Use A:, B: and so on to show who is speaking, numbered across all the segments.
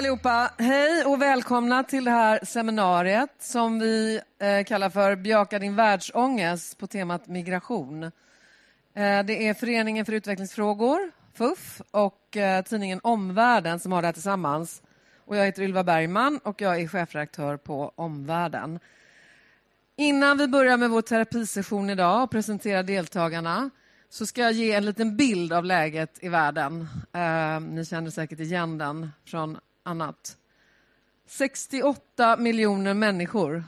A: allihopa. Hej och välkomna till det här seminariet som vi eh, kallar för Bejaka din världsångest på temat migration. Eh, det är Föreningen för utvecklingsfrågor, FUF, och eh, tidningen Omvärlden som har det här tillsammans. Och jag heter Ylva Bergman och jag är chefredaktör på Omvärlden. Innan vi börjar med vår terapisession idag och presenterar deltagarna så ska jag ge en liten bild av läget i världen. Eh, ni känner säkert igen den från annat. 68 miljoner människor.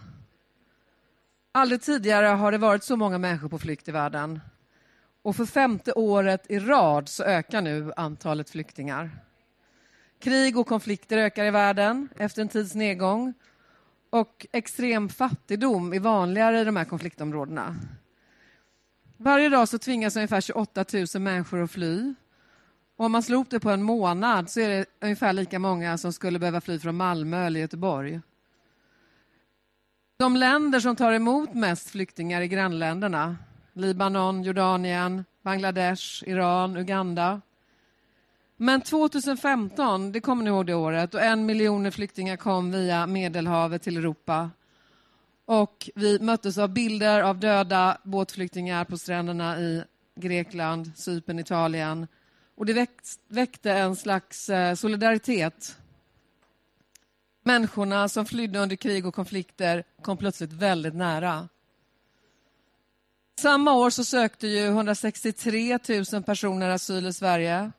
A: Aldrig tidigare har det varit så många människor på flykt i världen. Och för femte året i rad så ökar nu antalet flyktingar. Krig och konflikter ökar i världen efter en tids nedgång. Och extrem fattigdom är vanligare i de här konfliktområdena. Varje dag så tvingas ungefär 28 000 människor att fly. Och om man slår det på en månad så är det ungefär lika många som skulle behöva fly från Malmö eller Göteborg. De länder som tar emot mest flyktingar är grannländerna. Libanon, Jordanien, Bangladesh, Iran, Uganda. Men 2015, det kommer ni ihåg det året, och en miljon flyktingar kom via Medelhavet till Europa och vi möttes av bilder av döda båtflyktingar på stränderna i Grekland, Cypern, Italien. Och det väckte en slags eh, solidaritet. Människorna som flydde under krig och konflikter kom plötsligt väldigt nära. Samma år så sökte ju 163 000 personer asyl i Sverige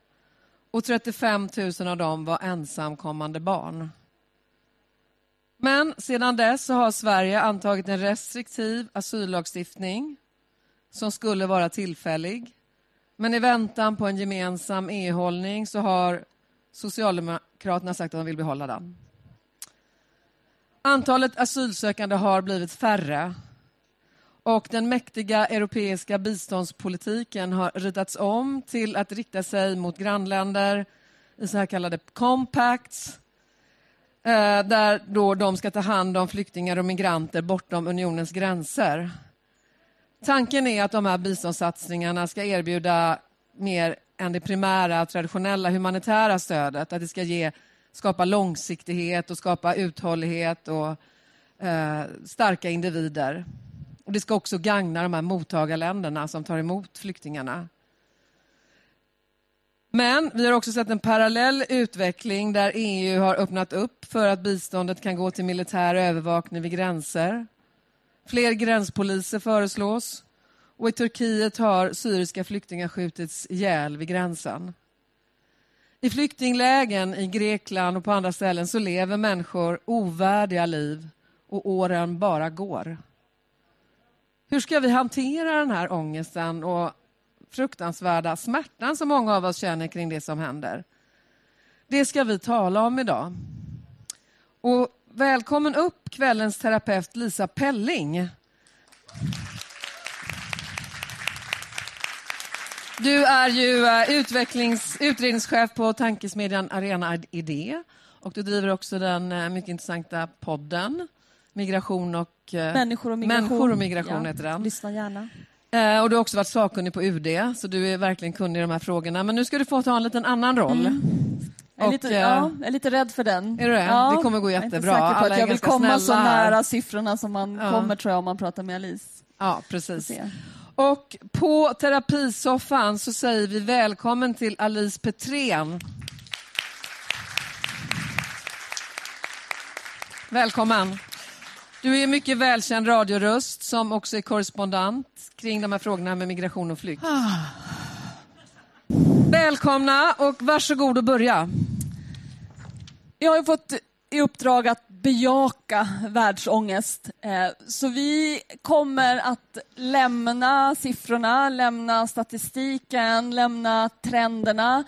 A: och 35 000 av dem var ensamkommande barn. Men sedan dess har Sverige antagit en restriktiv asyllagstiftning som skulle vara tillfällig. Men i väntan på en gemensam EU-hållning så har Socialdemokraterna sagt att de vill behålla den. Antalet asylsökande har blivit färre och den mäktiga europeiska biståndspolitiken har ritats om till att rikta sig mot grannländer i så här kallade compacts eh, där då de ska ta hand om flyktingar och migranter bortom unionens gränser. Tanken är att de här biståndssatsningarna ska erbjuda mer än det primära, traditionella humanitära stödet. Att det ska ge, skapa långsiktighet och skapa uthållighet och eh, starka individer. Och det ska också gagna de här mottagarländerna som tar emot flyktingarna. Men vi har också sett en parallell utveckling där EU har öppnat upp för att biståndet kan gå till militär övervakning vid gränser. Fler gränspoliser föreslås och i Turkiet har syriska flyktingar skjutits ihjäl vid gränsen. I flyktinglägen i Grekland och på andra ställen så lever människor ovärdiga liv och åren bara går. Hur ska vi hantera den här ångesten och fruktansvärda smärtan som många av oss känner kring det som händer. Det ska vi tala om idag. Och välkommen upp kvällens terapeut Lisa Pelling. Du är ju eh, utvecklings, utredningschef på tankesmedjan Arena Idé och du driver också den eh, mycket intressanta podden Migration och
B: eh, Människor och migration,
A: Människor och migration
B: ja,
A: heter den.
B: Lyssna gärna.
A: Och du har också varit sakkunnig på UD, så du är verkligen kunnig i de här frågorna. Men nu ska du få ta en liten annan roll. Mm.
B: Jag är, lite, och, ja, jag är lite rädd för den.
A: Är du det?
B: Ja,
A: det kommer gå jättebra.
B: Jag är inte säker på att jag vill komma så nära siffrorna som man ja. kommer tror jag om man pratar med Alice.
A: Ja, precis. Och på terapisoffan så säger vi välkommen till Alice Petrén. Välkommen. Du är mycket välkänd radioröst som också är korrespondent kring de här frågorna med migration och flykt. Ah. Välkomna och varsågod att börja.
B: Jag har fått i uppdrag att bejaka världsångest. Eh, så vi kommer att lämna siffrorna, lämna statistiken, lämna trenderna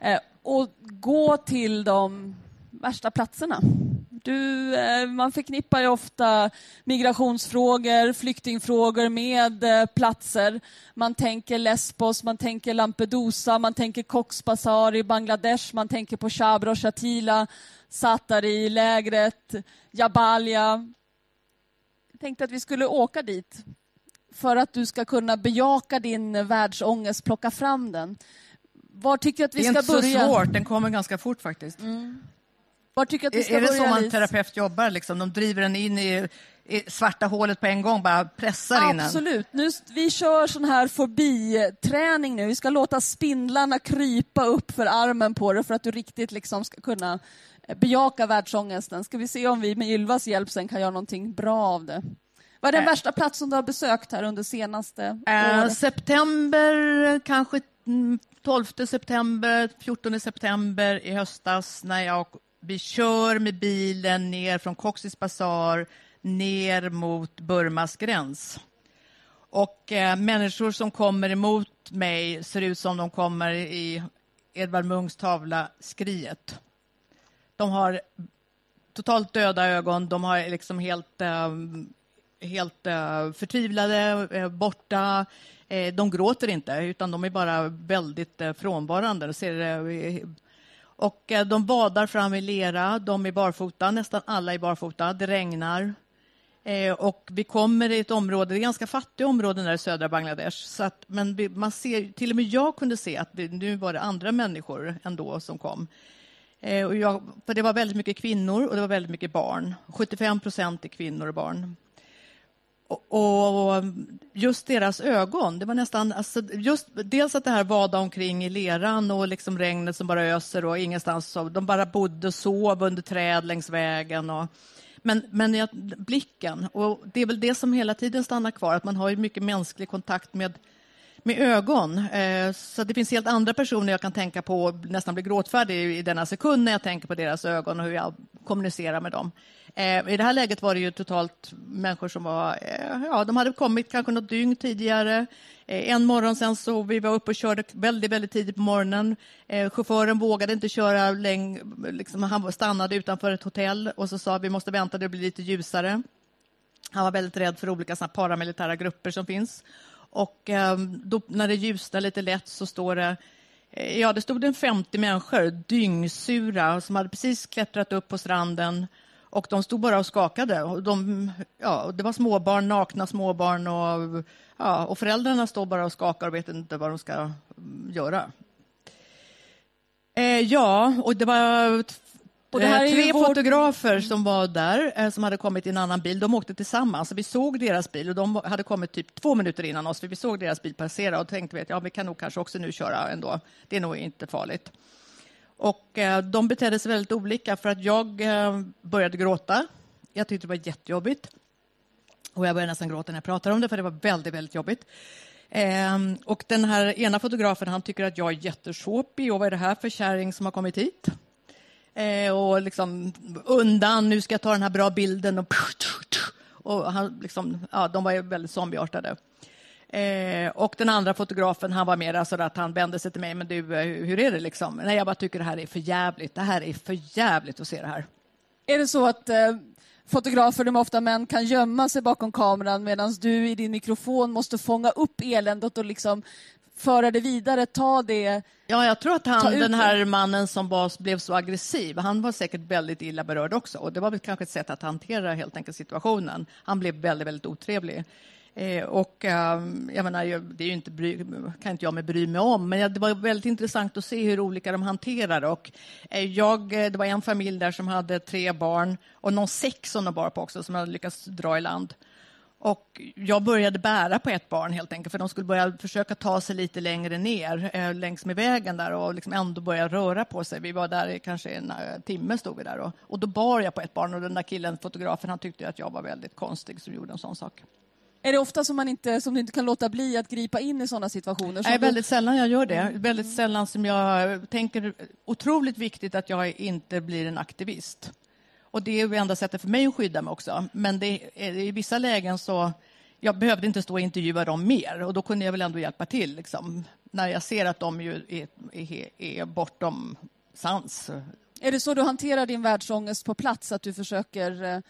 B: eh, och gå till de värsta platserna. Du, eh, man förknippar ju ofta migrationsfrågor, flyktingfrågor med eh, platser. Man tänker Lesbos, man tänker Lampedusa, man tänker Cox's Bazar i Bangladesh, man tänker på Shabra och Shatila, Satari-lägret, Jabalia. Jag tänkte att vi skulle åka dit för att du ska kunna bejaka din världsångest, plocka fram den. Var tycker du att vi ska börja?
C: Det är inte så svårt, den kommer ganska fort faktiskt. Mm.
B: Bara tycker att vi ska
C: är det så man terapeut jobbar? Liksom? De driver en in i, i svarta hålet på en gång, bara pressar in?
B: Absolut. Nu, vi kör sån här fobiträning nu. Vi ska låta spindlarna krypa upp för armen på dig för att du riktigt liksom ska kunna eh, bejaka världsångesten. Ska vi se om vi med Ylvas hjälp sen kan göra någonting bra av det. Vad är den
C: Eh.
B: värsta platsen du har besökt här under senaste
C: Eh,
B: året?
C: september, kanske mm, 12 september, 14 september i höstas när jag, vi kör med bilen ner från Cox's Bazar ner mot Burmas gräns. Och eh, människor som kommer emot mig ser ut som de kommer i Edvard Munchs tavla Skriet. De har totalt döda ögon, de har liksom helt, eh, helt eh, förtvivlade, eh, borta. Eh, de gråter inte, utan de är bara väldigt eh, frånvarande. Ser, eh, och eh, de badar fram i lera, de är barfota, nästan alla är barfota. Det regnar. Eh, och vi kommer i ett område, det är ganska fattiga områden där i södra Bangladesh. Så att, men man ser, till och med jag kunde se att nu var det andra människor ändå som kom. Eh, och jag, för det var väldigt mycket kvinnor och det var väldigt mycket barn. 75 procent är kvinnor och barn. Och, och just deras ögon, det var nästan... Alltså, just, dels att det här vada omkring i leran och liksom regnet som bara öser och ingenstans. Så, de bara bodde och sov under träd längs vägen. Och, men, men ja, blicken, och det är väl det som hela tiden stannar kvar, att man har ju mycket mänsklig kontakt med, med ögon. Eh, så det finns helt andra personer jag kan tänka på och nästan bli gråtfärdig i, denna sekund när jag tänker på deras ögon och hur jag kommunicerar med dem. Eh, I det här läget var det ju totalt människor som var, eh, ja, de hade kommit kanske något dygn tidigare. En morgon sen så vi var uppe och körde väldigt, väldigt tidigt på morgonen. Chauffören vågade inte köra längre. liksom, han stannade utanför ett hotell och så sa vi måste vänta, det blir lite ljusare. Han var väldigt rädd för olika paramilitära grupper som finns. Och ehm, då, när det ljusnar lite lätt så står det eh, Ja, det stod en 50 människor, dyngsura, som hade precis klättrat upp på stranden och de stod bara och skakade. Och de, ja, det var småbarn, nakna småbarn och, ja, och föräldrarna står bara och skakar och vet inte vad de ska mm, göra. Eh, ja, och det var
B: och det här
C: eh,
B: är
C: tre
B: vår-
C: fotografer som var där, eh, som hade kommit i en annan bil. De åkte tillsammans. Så vi såg deras bil och de hade kommit typ två minuter innan oss. För vi såg deras bil passera och tänkte att ja, vi kan nog kanske också nu köra ändå. Det är nog inte farligt. Och eh, de betedde sig väldigt olika för att jag eh, började gråta. Jag tyckte det var jättejobbigt. Och jag började nästan gråta när jag pratar om det, för det var väldigt, väldigt jobbigt. Ehm, och den här ena fotografen, han tycker att jag är jättesåpig och vad är det här för kärring som har kommit hit? Eh, och liksom undan, nu ska jag ta den här bra bilden och, och han liksom, ja, de var ju väldigt zombieartade. Eh, och den andra fotografen, han var mer så att han vände sig till mig, men du, eh, hur är det liksom? Nej, jag bara tycker det här är för jävligt. Det här är för jävligt att se det här.
B: Är det så att eh, fotografer, de är ofta män, kan gömma sig bakom kameran medan du i din mikrofon måste fånga upp eländet och liksom föra det vidare, ta det.
C: Ja, jag tror att han, den här mannen som var, blev så aggressiv, han var säkert väldigt illa berörd också. Och det var väl kanske ett sätt att hantera helt enkelt situationen. Han blev väldigt, väldigt otrevlig. Eh, och eh, jag menar, det är inte bry, kan inte jag mig bry mig om, men det var väldigt intressant att se hur olika de hanterar. Och eh, jag, eh, det var en familj där som hade tre barn och någon sex som de bar på också, som hade lyckats dra i land. Och jag började bära på ett barn helt enkelt, för de skulle börja försöka ta sig lite längre ner eh, längs med vägen där och liksom ändå börja röra på sig. Vi var där i kanske en eh, timme stod vi där och, och då bar jag på ett barn och den där killen, fotografen, han tyckte att jag var väldigt konstig som gjorde en sån sak.
B: Är det ofta som, man inte, som du inte kan låta bli att gripa in i sådana situationer?
C: Nej, väldigt sällan jag gör det. Väldigt sällan som jag tänker otroligt viktigt att jag inte blir en aktivist. Och det är det enda sättet för mig att skydda mig också. Men det i vissa lägen så jag behövde inte stå och intervjua dem mer och då kunde jag väl ändå hjälpa till liksom, när jag ser att de ju är, är, är bortom sans.
B: Är det så du hanterar din världsångest på plats, att du försöker eh,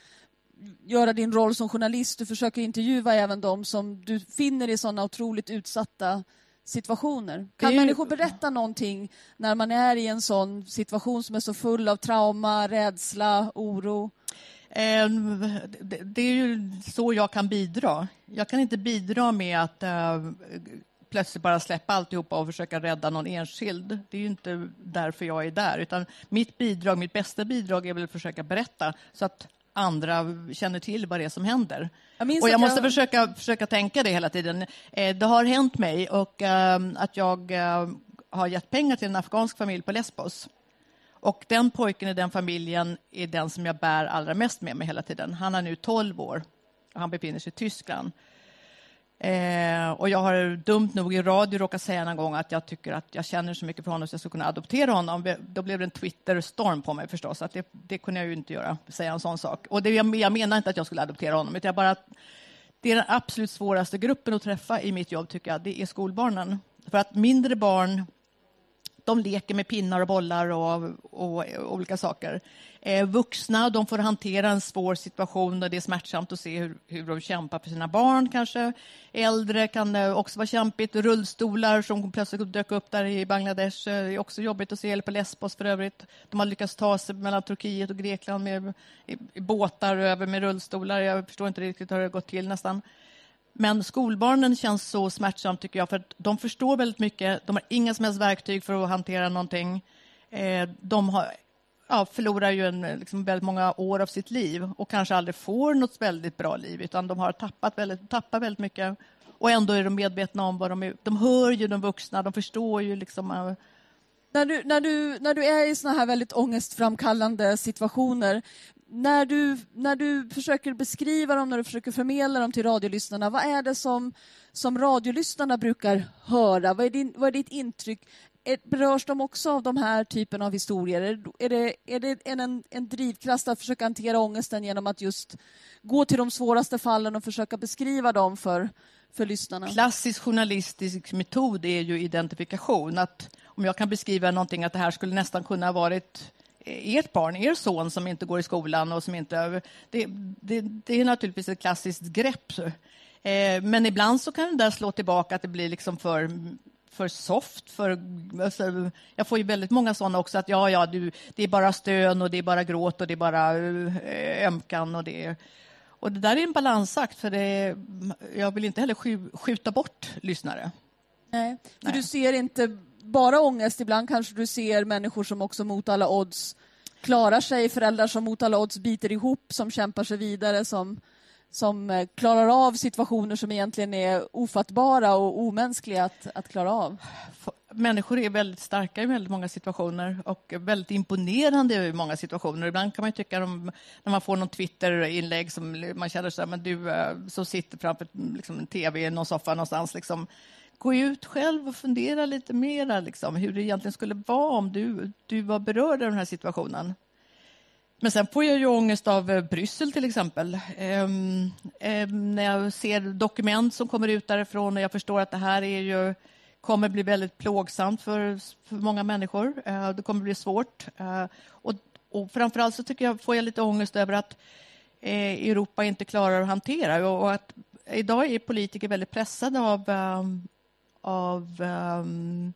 B: göra din roll som journalist, du försöker intervjua även de som du finner i sådana otroligt utsatta situationer? Kan
C: ju-
B: människor berätta någonting när man är i en sån situation som är så full av trauma, rädsla, oro?
C: Eh, det, det är ju så jag kan bidra. Jag kan inte bidra med att eh, plötsligt bara släppa alltihopa och försöka rädda någon enskild. Det är ju inte därför jag är där. Utan mitt bidrag, mitt bästa bidrag är väl att försöka berätta så att andra känner till vad det är som händer. Jag och jag måste jag... Försöka, försöka tänka det hela tiden. Eh, det har hänt mig och äh, att jag äh, har gett pengar till en afghansk familj på Lesbos. Och den pojken i den familjen är den som jag bär allra mest med mig hela tiden. Han är nu 12 år och han befinner sig i Tyskland. Eh, och jag har dumt nog i radio råkat säga en gång att jag tycker att jag känner så mycket för honom så jag skulle kunna adoptera honom. Då blev det en Twitter-storm på mig förstås. Att det, det kunde jag ju inte göra, säga en sån sak. Och det, jag, jag menar inte att jag skulle adoptera honom, utan jag bara det är den absolut svåraste gruppen att träffa i mitt jobb, tycker jag. Det är skolbarnen. För att mindre barn de leker med pinnar och bollar och, och, och olika saker. Eh, vuxna de får hantera en svår situation och det är smärtsamt att se hur, hur de kämpar för sina barn kanske. Äldre kan det också vara kämpigt. Rullstolar som plötsligt dök upp där i Bangladesh eh, är också jobbigt att se. Eller på Lesbos för övrigt. De har lyckats ta sig mellan Turkiet och Grekland med i, i båtar över med rullstolar. Jag förstår inte riktigt hur det har gått till nästan. Men skolbarnen känns så smärtsamt tycker jag, för att de förstår väldigt mycket. De har inga som helst verktyg för att hantera någonting. Eh, de har, ja, förlorar ju en, liksom väldigt många år av sitt liv och kanske aldrig får något väldigt bra liv, utan de har tappat väldigt, tappat väldigt mycket. Och ändå är de medvetna om vad de är. De hör ju de vuxna, de förstår ju liksom eh,
B: när du, när, du, när du är i såna här väldigt ångestframkallande situationer, när du, när du försöker beskriva dem, när du försöker förmedla dem till radiolyssnarna, vad är det som, som radiolyssnarna brukar höra? Vad är, din, vad är ditt intryck? Är, berörs de också av de här typen av historier? Är det, är det en, en drivkraft att försöka hantera ångesten genom att just gå till de svåraste fallen och försöka beskriva dem för, för lyssnarna?
C: Klassisk journalistisk metod är ju identifikation. Att om jag kan beskriva någonting att det här skulle nästan kunna ha varit ert barn, er son som inte går i skolan och som inte... Det, det, det är naturligtvis ett klassiskt grepp. Eh, men ibland så kan det där slå tillbaka att det blir liksom för för soft. För, alltså, jag får ju väldigt många sådana också, att ja, ja, du, det är bara stön och det är bara gråt och det är bara äh, ömkan och det och det där är en balansakt, för det, jag vill inte heller skjuta bort lyssnare.
B: Nej, för Nej. du ser inte bara ångest, ibland kanske du ser människor som också mot alla odds klarar sig, föräldrar som mot alla odds biter ihop, som kämpar sig vidare, som, som eh, klarar av situationer som egentligen är ofattbara och omänskliga att, att klara av.
C: Människor är väldigt starka i väldigt många situationer och väldigt imponerande i många situationer. Ibland kan man tycka, om, när man får någon Twitter-inlägg som man känner så här, men du eh, som sitter framför liksom, en tv i någon soffa någonstans, liksom, gå ut själv och fundera lite mer liksom, hur det egentligen skulle vara om du, du var berörd av den här situationen. Men sen får jag ju ångest av eh, Bryssel till exempel. Um, um, när jag ser dokument som kommer ut därifrån och jag förstår att det här är ju, kommer bli väldigt plågsamt för, för många människor. Uh, det kommer bli svårt. Uh, och, och framförallt så tycker jag, får jag lite ångest över att uh, Europa inte klarar att hantera och, och att idag är politiker väldigt pressade av ehm, av um,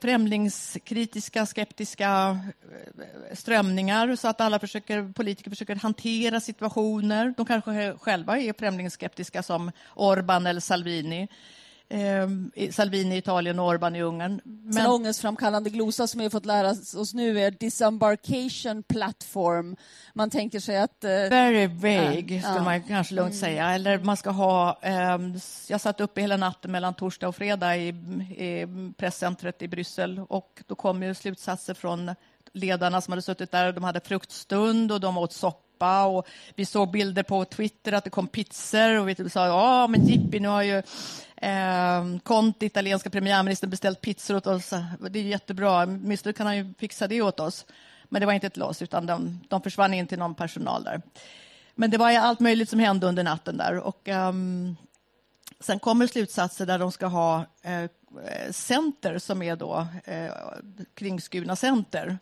C: främlingskritiska, skeptiska eh, strömningar så att alla försöker, politiker försöker hantera situationer. De kanske själva är främlingsskeptiska som Orban eller Salvini eh, Salvini i Italien och Orban i Ungern.
B: Men... En ångestframkallande glosa som vi har fått lära oss nu är disembarkation platform. Man tänker sig att... Eh...
C: Very vague, skulle äh. man kanske lugnt mm. säga. Eller man ska ha... Eh, jag satt uppe hela natten mellan torsdag och fredag i, i presscentret i Bryssel och då kom ju slutsatser från ledarna som hade suttit där. De hade fruktstund och de åt soppa och vi såg bilder på Twitter att det kom pizzor och vi sa ja men jippi nu har ju Eh, Conte, italienska premiärministern, beställt pizzor åt oss. Det är jättebra. Åtminstone kan han ju fixa det åt oss. Men det var inte till oss, utan de, de försvann in till någon personal där. Men det var allt möjligt som hände under natten där. Och, um, sen kommer slutsatser där de ska ha eh, center som är då eh, kringskurna center.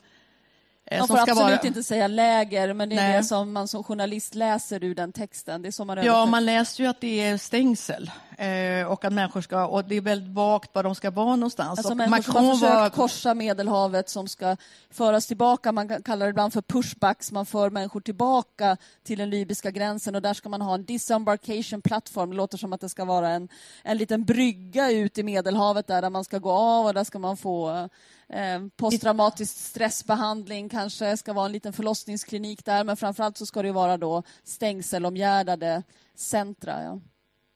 B: Eh, man får absolut vara... inte säga läger, men det är Nej. det som man som journalist läser ur den texten. Det är så man
C: ja, man läser ju att det är stängsel. Eh, och att människor ska, och det är väldigt vagt var de ska vara någonstans.
B: Alltså
C: och
B: människor som har
C: var,
B: korsa Medelhavet som ska föras tillbaka. Man kallar det ibland för pushbacks. Man för människor tillbaka till den libyska gränsen och där ska man ha en disembarkation plattform. Det låter som att det ska vara en, en liten brygga ut i Medelhavet där, där man ska gå av och där ska man få eh, posttraumatisk stressbehandling kanske. ska vara en liten förlossningsklinik där men framförallt så ska det vara då stängselomgärdade centra. Ja.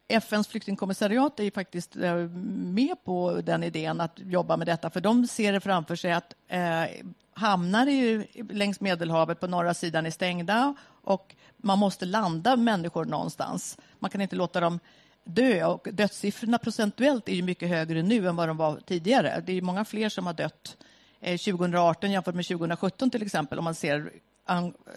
C: FNs flyktingkommissariat är faktiskt eh, med på den idén att jobba med detta, för de ser det framför sig att eh, hamnar ju längs Medelhavet på norra sidan är stängda och man måste landa människor någonstans. Man kan inte låta dem dö och dödssiffrorna procentuellt är ju mycket högre nu än vad de var tidigare. Det är många fler som har dött eh, 2018 jämfört med 2017 till exempel om man ser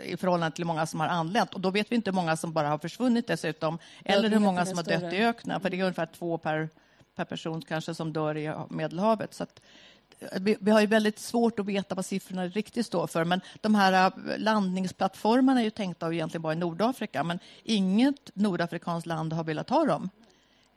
C: i förhållande till hur många som har anlänt. Och då vet vi inte hur många som bara har försvunnit dessutom, eller hur många som har dött i öknen, för det är ungefär två per, per person kanske som dör i Medelhavet. Så att, eh, vi, vi, har ju väldigt svårt att veta vad siffrorna riktigt står för, men de här eh, landningsplattformarna är ju tänkta att egentligen vara i Nordafrika, men inget nordafrikanskt land har velat ha dem.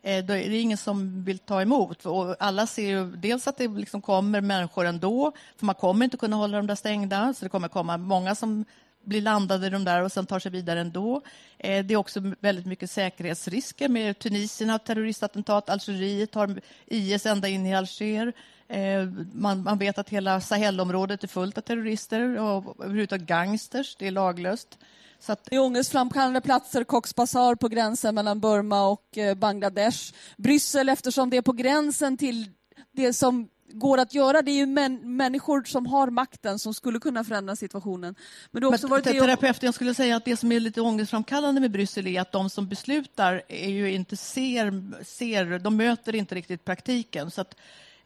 C: Eh, är ingen som vill ta emot. Och alla ser ju dels att det liksom kommer människor ändå, för man kommer inte kunna hålla dem där stängda, så det kommer komma många som blir landade i de där och sen tar sig vidare ändå. Eh, det är också väldigt mycket säkerhetsrisker med Tunisien har terroristattentat, Algeriet har IS ända in i Alger. Eh, man, man vet att hela Sahelområdet är fullt av terrorister och överhuvudtaget gangsters, det är laglöst.
B: Så att... Är ångestframkallande platser, Cox's Bazar på gränsen mellan Burma och eh, Bangladesh. Bryssel eftersom det är på gränsen till det som går att göra. Det är ju män, människor som har makten som skulle kunna förändra situationen.
C: Men det också varit Terapeuten, jag skulle säga att det som är lite ångestframkallande med Bryssel är att de som beslutar är ju inte ser, ser de möter inte riktigt praktiken. Så att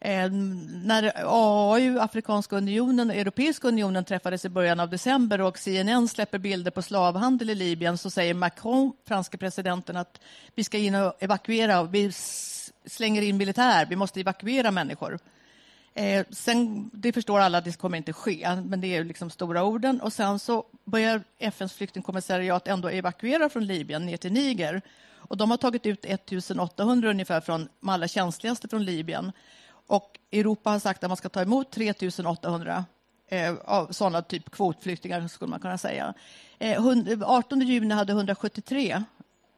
C: Eh, när AU, Afrikanska unionen och Europeiska unionen träffades i början av december och CNN släpper bilder på slavhandel i Libyen så säger Macron, franska presidenten, att vi ska in och evakuera. Vi slänger in militär. Vi måste evakuera människor. Eh, sen, det förstår alla att det kommer inte ske, men det är liksom stora orden. Och sen så börjar FNs flyktingkommissariat ändå evakuera från Libyen ner till Niger. Och de har tagit ut 1 800 ungefär från de allra känsligaste från Libyen. Och Europa har sagt att man ska ta emot 3 800 eh, av sådana typ kvotflyktingar, skulle man kunna säga. Eh, 18 juni hade 173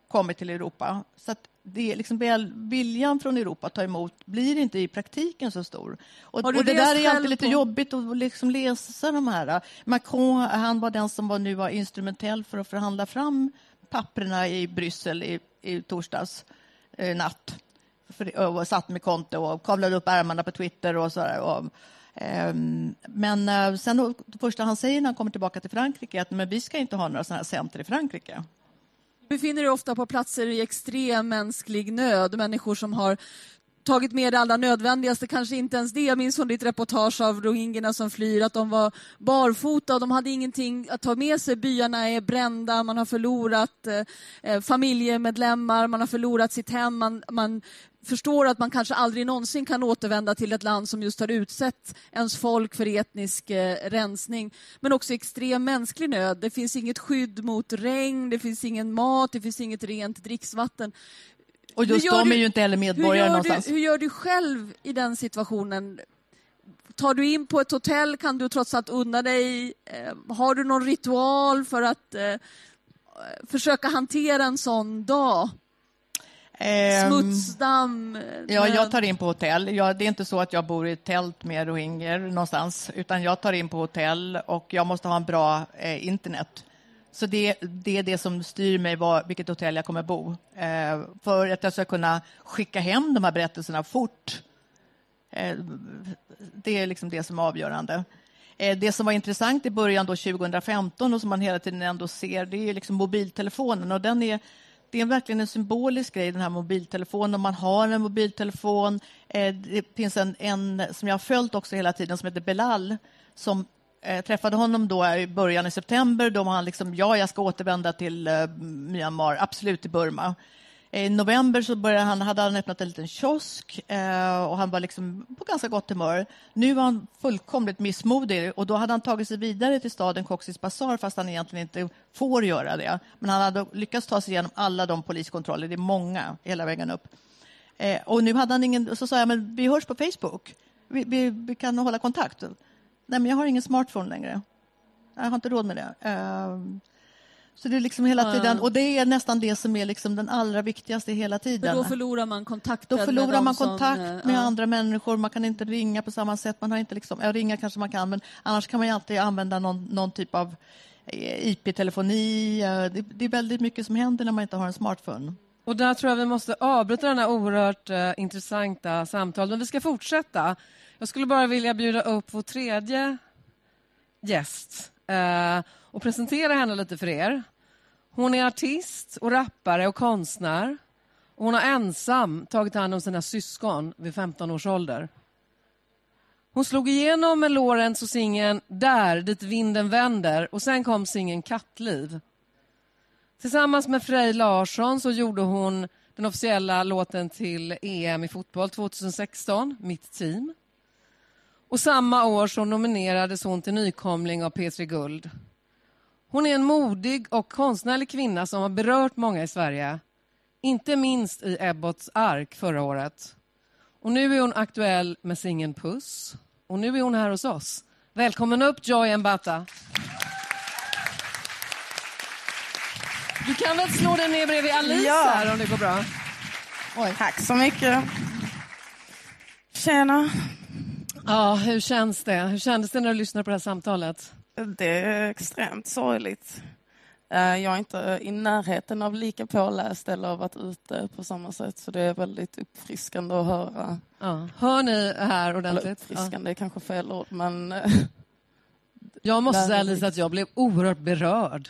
C: kommit till Europa. Så det är liksom viljan från Europa att ta emot blir inte i praktiken så stor. Och, och det där är alltid lite på... jobbigt att liksom läsa de här. Macron han var den som var nu var instrumentell för att förhandla fram papperna i Bryssel i, i torsdags eh, natt och satt med konto och kavlade upp ärmarna på Twitter och sådär. Och, um, men uh, sen det första han säger när han kommer tillbaka till Frankrike är att men vi ska inte ha några sådana här center i Frankrike.
B: Du befinner dig ofta på platser i extrem mänsklig nöd, människor som har tagit med det allra nödvändigaste, kanske inte ens det. Jag minns från ditt reportage av rohingyerna som flyr att de var barfota och de hade ingenting att ta med sig. Byarna är brända, man har förlorat eh, eh familjemedlemmar, man har förlorat sitt hem, man, man förstår att man kanske aldrig någonsin kan återvända till ett land som just har utsett ens folk för etnisk eh, rensning. Men också extrem mänsklig nöd. Det finns inget skydd mot regn, det finns ingen mat, det finns inget rent dricksvatten.
C: Och just de du, är ju inte heller medborgare hur någonstans.
B: Du, hur gör du själv i den situationen? Tar du in på ett hotell kan du trots allt unna dig. Eh, har du någon ritual för att eh, försöka hantera en sån dag? Um, Smutsdamm?
C: Ja, jag tar in på hotell. Jag, det är inte så att jag bor i ett tält med rohingyer någonstans, utan jag tar in på hotell och jag måste ha en bra eh, internet. Så det, det, är det som styr mig var, vilket hotell jag kommer bo. Eh, för att jag ska kunna skicka hem de här berättelserna fort. Eh, det är liksom det som är avgörande. Eh, det som var intressant i början då 2015 och som man hela tiden ändå ser, det är liksom mobiltelefonen och den är det är verkligen en symbolisk grej, den här mobiltelefonen. Om man har en mobiltelefon. Eh, det finns en, en som jag har följt också hela tiden som heter Belal som eh, träffade honom då i början i september. Då var han liksom, ja, jag ska återvända till eh, Myanmar, absolut till Burma. I november så började han, hade han öppnat en liten kiosk eh, och han var liksom på ganska gott humör. Nu var han fullkomligt missmodig och då hade han tagit sig vidare till staden Cox's Bazar fast han egentligen inte får göra det. Men han hade lyckats ta sig igenom alla de poliskontroller, det är många hela vägen upp. Eh, och nu hade han ingen, så sa jag, men vi hörs på Facebook. Vi, vi, vi kan hålla kontakt. Nej, men jag har ingen smartphone längre. Jag har inte råd med det. Eh, så det är liksom hela tiden, och det är nästan det som är liksom den allra viktigaste hela tiden.
B: För då förlorar man kontakten
C: Då förlorar
B: med
C: man
B: som,
C: kontakt
B: eh,
C: med
B: ja.
C: andra människor. Man kan inte ringa på samma sätt. Man har inte liksom, ja, ringa kanske man kan, men annars kan man ju alltid använda någon, någon typ av eh, IP-telefoni. Eh, Det, det är väldigt mycket som händer när man inte har en smartphone.
A: Och där tror jag vi måste avbryta den här oerhört eh, intressanta samtalet. Men vi ska fortsätta. Jag skulle bara vilja bjuda upp vår tredje gäst eh, och presentera henne lite för er. Hon är artist och rappare och konstnär. Och hon har ensam tagit hand om sina syskon vid 15 års ålder. Hon slog igenom med Lorentz och singeln Där dit vinden vänder och sen kom singeln Kattliv. Tillsammans med Frej Larsson så gjorde hon den officiella låten till EM i fotboll 2016, Mitt team. Och samma år så nominerades hon till nykomling av P3 Guld. Hon är en modig och konstnärlig kvinna som har berört många i Sverige. Inte minst i Ebbots ark förra året. Och nu är hon aktuell med singeln Puss. Och nu är hon här hos oss. Välkommen upp Joy Mbata. Du kan väl slå dig ner bredvid Alice
D: Ja.
A: här om det går bra.
D: Tack så mycket. Tjena.
A: Ja, hur känns det? Hur kändes det när du lyssnade på det här samtalet?
D: Det är extremt sorgligt. Eh, Jag är inte i närheten av lika påläst eller varit ute på samma sätt så det är väldigt uppfriskande att höra.
A: Ja. Hör ni här
D: Eller
A: ordentligt? Ja.
D: uppfriskande är kanske fel ord men eh,
A: Jag måste säga. Lisa att jag blev oerhört berörd.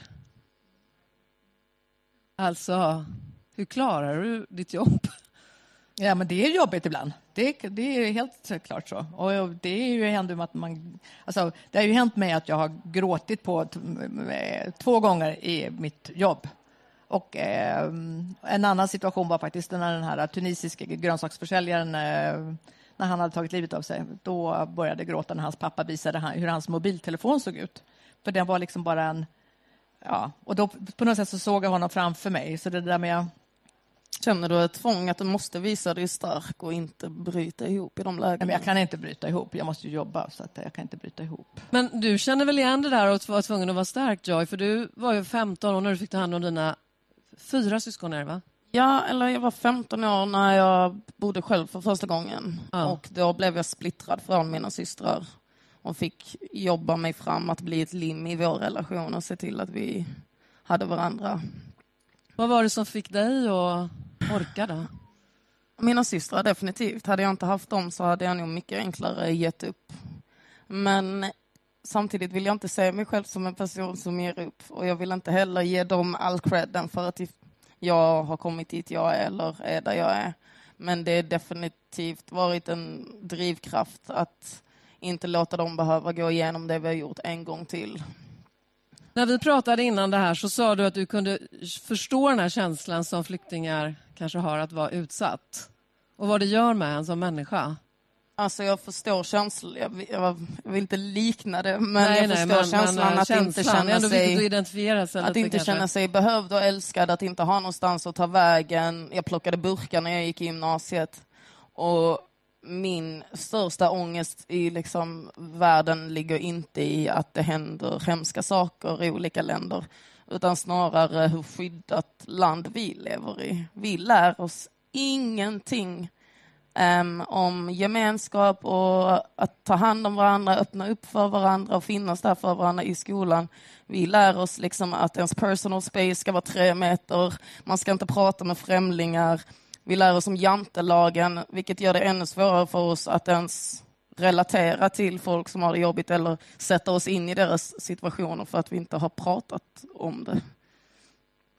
A: Alltså, hur klarar du ditt jobb?
C: Ja, men det är jobbigt ibland. Det, det är helt klart så. Och det är ju händer att man... Alltså, det har ju hänt mig att jag har gråtit på eh, två gånger i mitt jobb. Och eh, en annan situation var faktiskt när den här tunisiske grönsaksförsäljaren eh, när han hade tagit livet av sig. Då började jag gråta när hans pappa visade han, hur hans mobiltelefon såg ut. För den var liksom bara en... Ja, och då på något sätt så såg jag honom framför mig. Så det där med
D: känner du ett tvång att du måste visa dig stark och inte bryta ihop i de
C: Nej,
D: lägena?
C: men jag kan inte bryta ihop. Jag måste ju jobba, så att jag kan inte bryta ihop.
A: Men du känner väl igen det där att vara tvungen att vara stark, Joy? För du var ju 15 år när du fick ta hand om dina fyra syskon, är va?
D: Ja, eller jag var 15 år när jag bodde själv för första gången.
A: Ja.
D: Och då blev jag splittrad från mina systrar och fick jobba mig fram att bli ett lim i vår relation och se till att vi hade varandra.
A: Vad var det som fick dig att Orkade?
D: Mina systrar definitivt. Hade jag inte haft dem så hade jag nog mycket enklare gett upp. Men samtidigt vill jag inte se mig själv som en person som ger upp. Och jag vill inte heller ge dem all credden för att jag har kommit dit jag är eller är där jag är. Men det har definitivt varit en drivkraft att inte låta dem behöva gå igenom det vi har gjort en gång till.
A: När vi pratade innan det här så sa du att du kunde förstå den här känslan som flyktingar kanske har att vara utsatt. Och vad det gör med en som människa.
D: Alltså jag förstår känslan, jag vill, jag vill inte likna det, men
A: Nej,
D: jag
A: nej,
D: förstår
A: men-
D: känslan
A: men,
D: att
A: känslan,
D: inte känna
A: att
D: sig Att
A: lite,
D: inte
A: kanske.
D: känna sig behövd och älskad, att inte ha någonstans att ta vägen. Jag plockade burkar när jag gick i gymnasiet. Och min största ångest i liksom världen ligger inte i att det händer hemska saker i olika länder, utan snarare hur skyddat land vi lever i. Vi lär oss ingenting um, om gemenskap och att ta hand om varandra, öppna upp för varandra och finnas där för varandra i skolan. Vi lär oss liksom att ens personal space ska vara tre meter, man ska inte prata med främlingar. Vi lär oss om jantelagen, vilket gör det ännu svårare för oss att ens relatera till folk som har det jobbigt eller sätta oss in i deras situationer för att vi inte har pratat om det.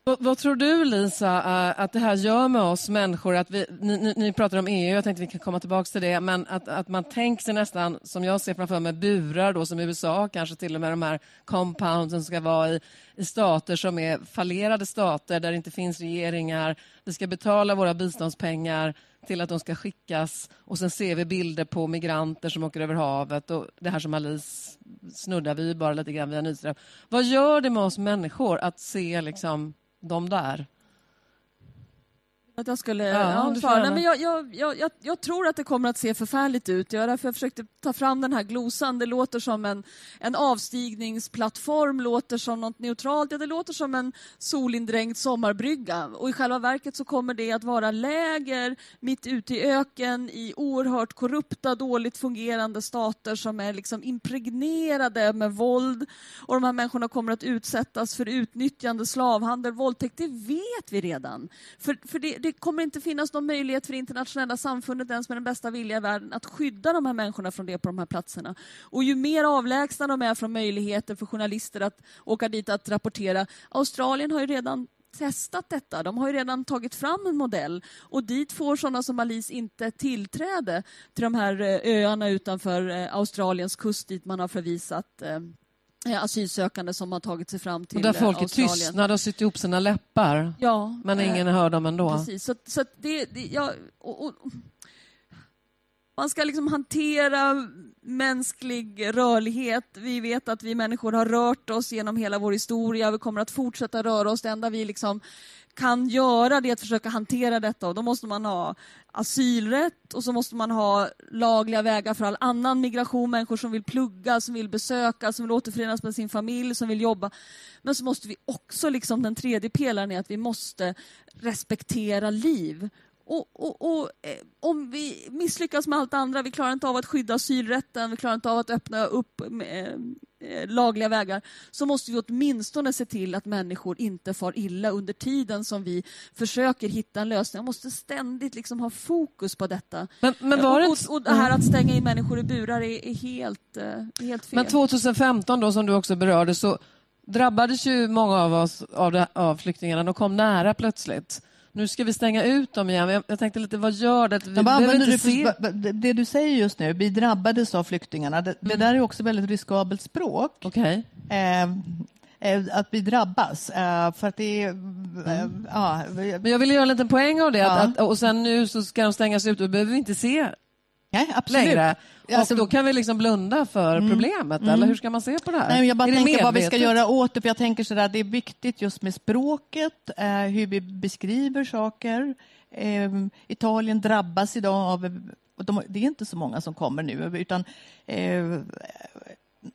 A: Vad, vad tror du, Lisa, eh, att det här gör med oss människor? Att vi, ni, ni, ni pratar om EU, jag tänkte vi kan komma tillbaka till det, men att, att man tänker sig nästan, som jag ser framför mig, burar då, som USA, kanske till och med de här compoundsen ska vara i, i stater som är fallerade stater där det inte finns regeringar. Vi ska betala våra biståndspengar till att de ska skickas och sen ser vi bilder på migranter som åker över havet och det här som Alice snuddar vi bara lite grann via Nyström. Vad gör det med oss människor att se liksom de där?
B: Att jag skulle
A: Ja,
B: ja. Nej, men jag, jag, jag, jag, jag tror att det kommer att se förfärligt ut. Är därför jag försökte ta fram den här glosan. Det låter som en, en avstigningsplattform, låter som något neutralt. Ja, det låter som en solindränkt sommarbrygga. Och i själva verket så kommer det att vara läger mitt ute i öken i oerhört korrupta, dåligt fungerande stater som är liksom impregnerade med våld. Och de här människorna kommer att utsättas för utnyttjande, slavhandel, våldtäkt. Det vet vi redan. För, för det, det kommer inte finnas någon möjlighet för det internationella samfundet ens med den bästa vilja i världen att skydda de här människorna från det på de här platserna. Och ju mer avlägsna de är från möjligheter för journalister att åka dit att rapportera. Australien har ju redan testat detta. De har ju redan tagit fram en modell och dit får sådana som Alice inte tillträde till de här eh, öarna utanför eh, Australiens kust dit man har förvisat eh, asylsökande som har tagit sig fram till
A: Och där folk
B: eh,
A: är
B: Australien.
A: tystnade och sytt ihop sina läppar.
B: Ja,
A: Men
B: eh,
A: ingen hör dem ändå.
B: Precis. Så, så det, det, ja, och, och, man ska liksom hantera mänsklig rörlighet. Vi vet att vi människor har rört oss genom hela vår historia. Vi kommer att fortsätta röra oss. Det enda vi liksom kan göra det är att försöka hantera detta. Och då måste man ha asylrätt och så måste man ha lagliga vägar för all annan migration. Människor som vill plugga, som vill besöka, som vill återförenas med sin familj, som vill jobba. Men så måste vi också, liksom den tredje pelaren är att vi måste respektera liv. Och, och, och eh, om vi misslyckas med allt andra, vi klarar inte av att skydda asylrätten, vi klarar inte av att öppna upp med, eh, lagliga vägar, så måste vi åtminstone se till att människor inte far illa under tiden som vi försöker hitta en lösning. Jag måste ständigt liksom ha fokus på detta.
A: Men, men var det
B: och, och, och det här att stänga in människor i burar är, är helt, eh, är helt fel.
A: Men 2015 då, som du också berörde, så drabbades ju många av oss av, det, av flyktingarna. De kom nära plötsligt. Nu ska vi stänga ut dem igen. Jag, jag tänkte lite, vad gör det? Vi
C: Men vad använder du för, det- du säger just nu, vi drabbades av flyktingarna, det, det där är också väldigt riskabelt språk.
A: Okej.
C: Eh, eh, att vi drabbas. Eh, för att det är... Eh, ja, vi-
A: Men jag vill göra en liten poäng av det.
C: Ja.
A: Att, att, och sen nu så ska de stängas ut och då behöver vi inte se
C: nej, absolut.
A: längre. Och
C: Alltså-
A: då kan vi liksom blunda för problemet, eller hur ska man se på det här?
C: Nej, jag bara
A: Är
C: tänker vad vi ska göra åt det. För jag tänker sådär, det är viktigt just med språket, eh, hur vi beskriver saker. Eh, Italien drabbas idag av... De, det är inte så många som kommer nu, utan... Eh,